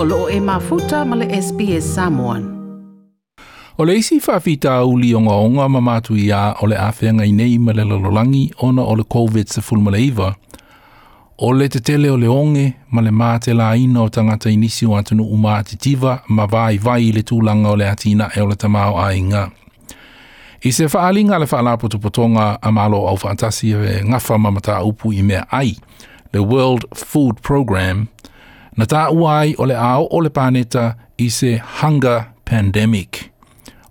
o loo e mafuta ma le SPS Samoan. O le isi whawhita uli o ngaonga ma mātu i a o le awhenga i nei ma le lalolangi ona o le COVID sa full maleiva. O le te tele o le onge ma le māte la ina o tangata inisi o atunu uma atitiva ma vai vai le tūlanga o le atina e o le tamau a inga. I se whaalinga le whaalapo tupotonga a malo au whaatasi e ngafa mamata upu i mea ai le World Food Programme na tā uai o le ao o le pāneta i se hunger pandemic.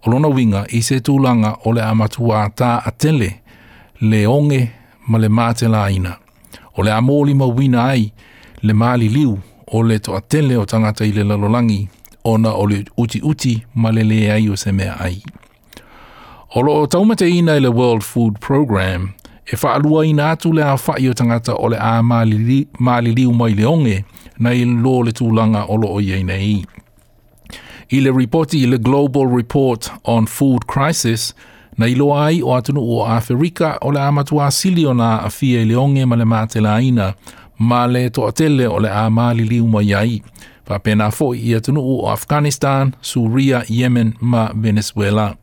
O lona winga i se tūlanga o le amatua tā atele le onge ma le māte ina. O le amoli ma wina ai le māli liu o le to atele o tangata i le lalolangi o na o le uti uti ma le le ai o se mea ai. O lo o taumate ina i le World Food Programme, e whaalua ina atu le a whai o tangata o le a maalili, maaliliu mai leonge na i lo le tūlanga o lo o iei nei. I le ripoti i le Global Report on Food Crisis na i loa ai o atunu o Afrika o le a siliona sili a fia i leonge ma le mātelaina ma le toatele o le a maaliliu mai ai. Whapena fo i atunu o Afghanistan, Suria, Yemen ma Venezuela.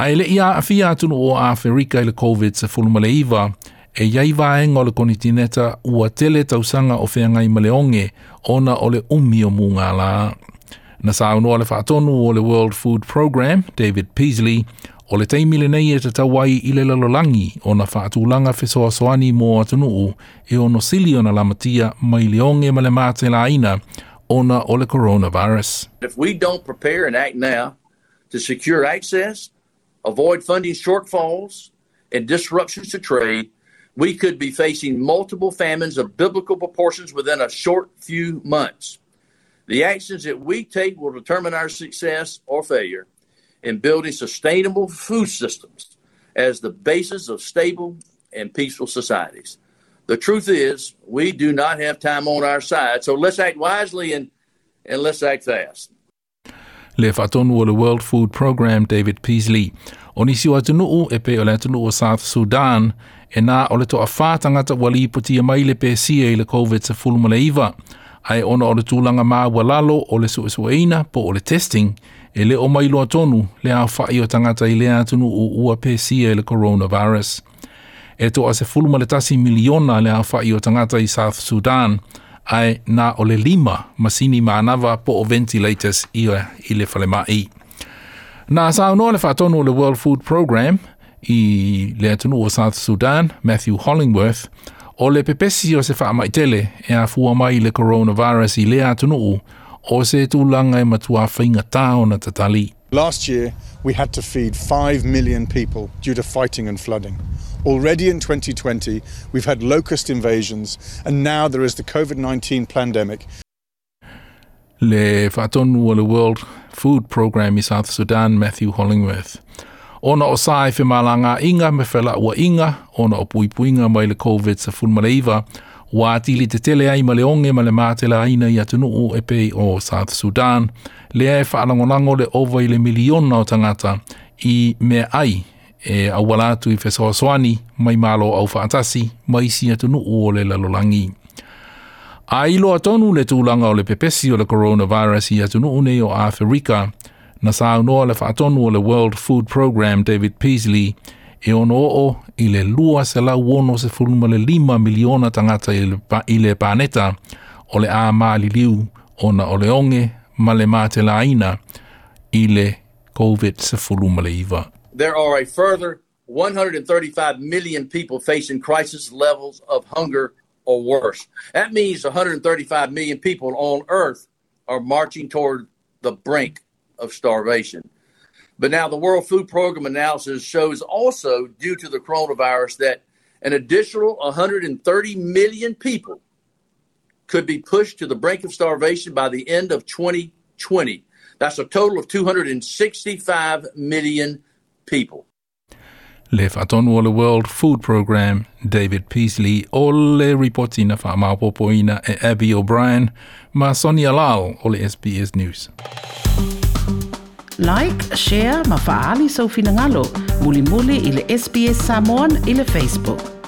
A le ia a fia atunu o a Ferika i le COVID sa fulu male iwa, e iai vaenga o le tineta ua tele tausanga o feangai male onge ona ole le umi o munga la. Na sa unua le whaatonu o le World Food Program, David Peasley, o le teimi le nei e te tawai i le lalolangi o na whaatulanga fesoa soani mō atunu u e ono sili ona lamatia mai le onge male mate la aina ona ole coronavirus. If we don't prepare and act now to secure access, avoid funding shortfalls and disruptions to trade, we could be facing multiple famines of biblical proportions within a short few months. The actions that we take will determine our success or failure in building sustainable food systems as the basis of stable and peaceful societies. The truth is, we do not have time on our side, so let's act wisely and, and let's act fast. le whaatonu o le World Food Program David Peasley. O nisi o atunuu e pe o le atunuu o South Sudan e nā o le toa whātangata wali puti e mai pe pēsia i le COVID sa fulma le iwa. Ai ona o le tūlanga mā walalo o le suesueina po o le testing e le o mai loa le au whai o tangata i le atunu u ua pēsia i le coronavirus. E toa se fulma le tasi miliona le au whai o tangata i South Sudan ai nā o le lima masini mānawa po o ventilators i, i le whale mai. Nā sā no le whātono o le World Food Programme i le atunu o South Sudan, Matthew Hollingworth, o le pepesi o se wha mai tele e a fua mai le coronavirus i le atunu o, o se tūlanga e matua whainga tāo na tatali. Last year, we had to feed 5 million people due to fighting and flooding. Already in 2020, we've had locust invasions, and now there is the COVID 19 pandemic. Le Fatonu le World Food Programme in South Sudan, Matthew Hollingworth. Ona o sai fe malanga inga me fela ua inga, ona o pui puinga mai le COVID sa fun maleiva, wa atili te tele ai ma le onge ma le mātela aina i atunu o epe o South Sudan, e le e wha le over i le miliona o tangata i me ai e awala tu i fesawa swani mai malo au fantasi mai si atu nu o le lalolangi. A ilo atonu le tūlanga o le pepesi o le coronavirus i atu nu o Afrika na sa noa le fatonu o le World Food Program David Peasley e ono o o i le lua se la uono se fuluma le lima miliona tangata i le paneta o le a maali liu o na o le onge ma le mate la aina i le COVID se fuluma le iva. there are a further 135 million people facing crisis levels of hunger or worse. That means 135 million people on earth are marching toward the brink of starvation. But now the World Food Program analysis shows also due to the coronavirus that an additional 130 million people could be pushed to the brink of starvation by the end of 2020. That's a total of 265 million people. Le whatonua le World Food Programme, David Peasley o reportina fa wha māpopoina e Abby O'Brien, ma Sonia Lal o SBS News. Like, share, ma fa'ali so ngalo, muli muli ile SBS Samoan ile Facebook.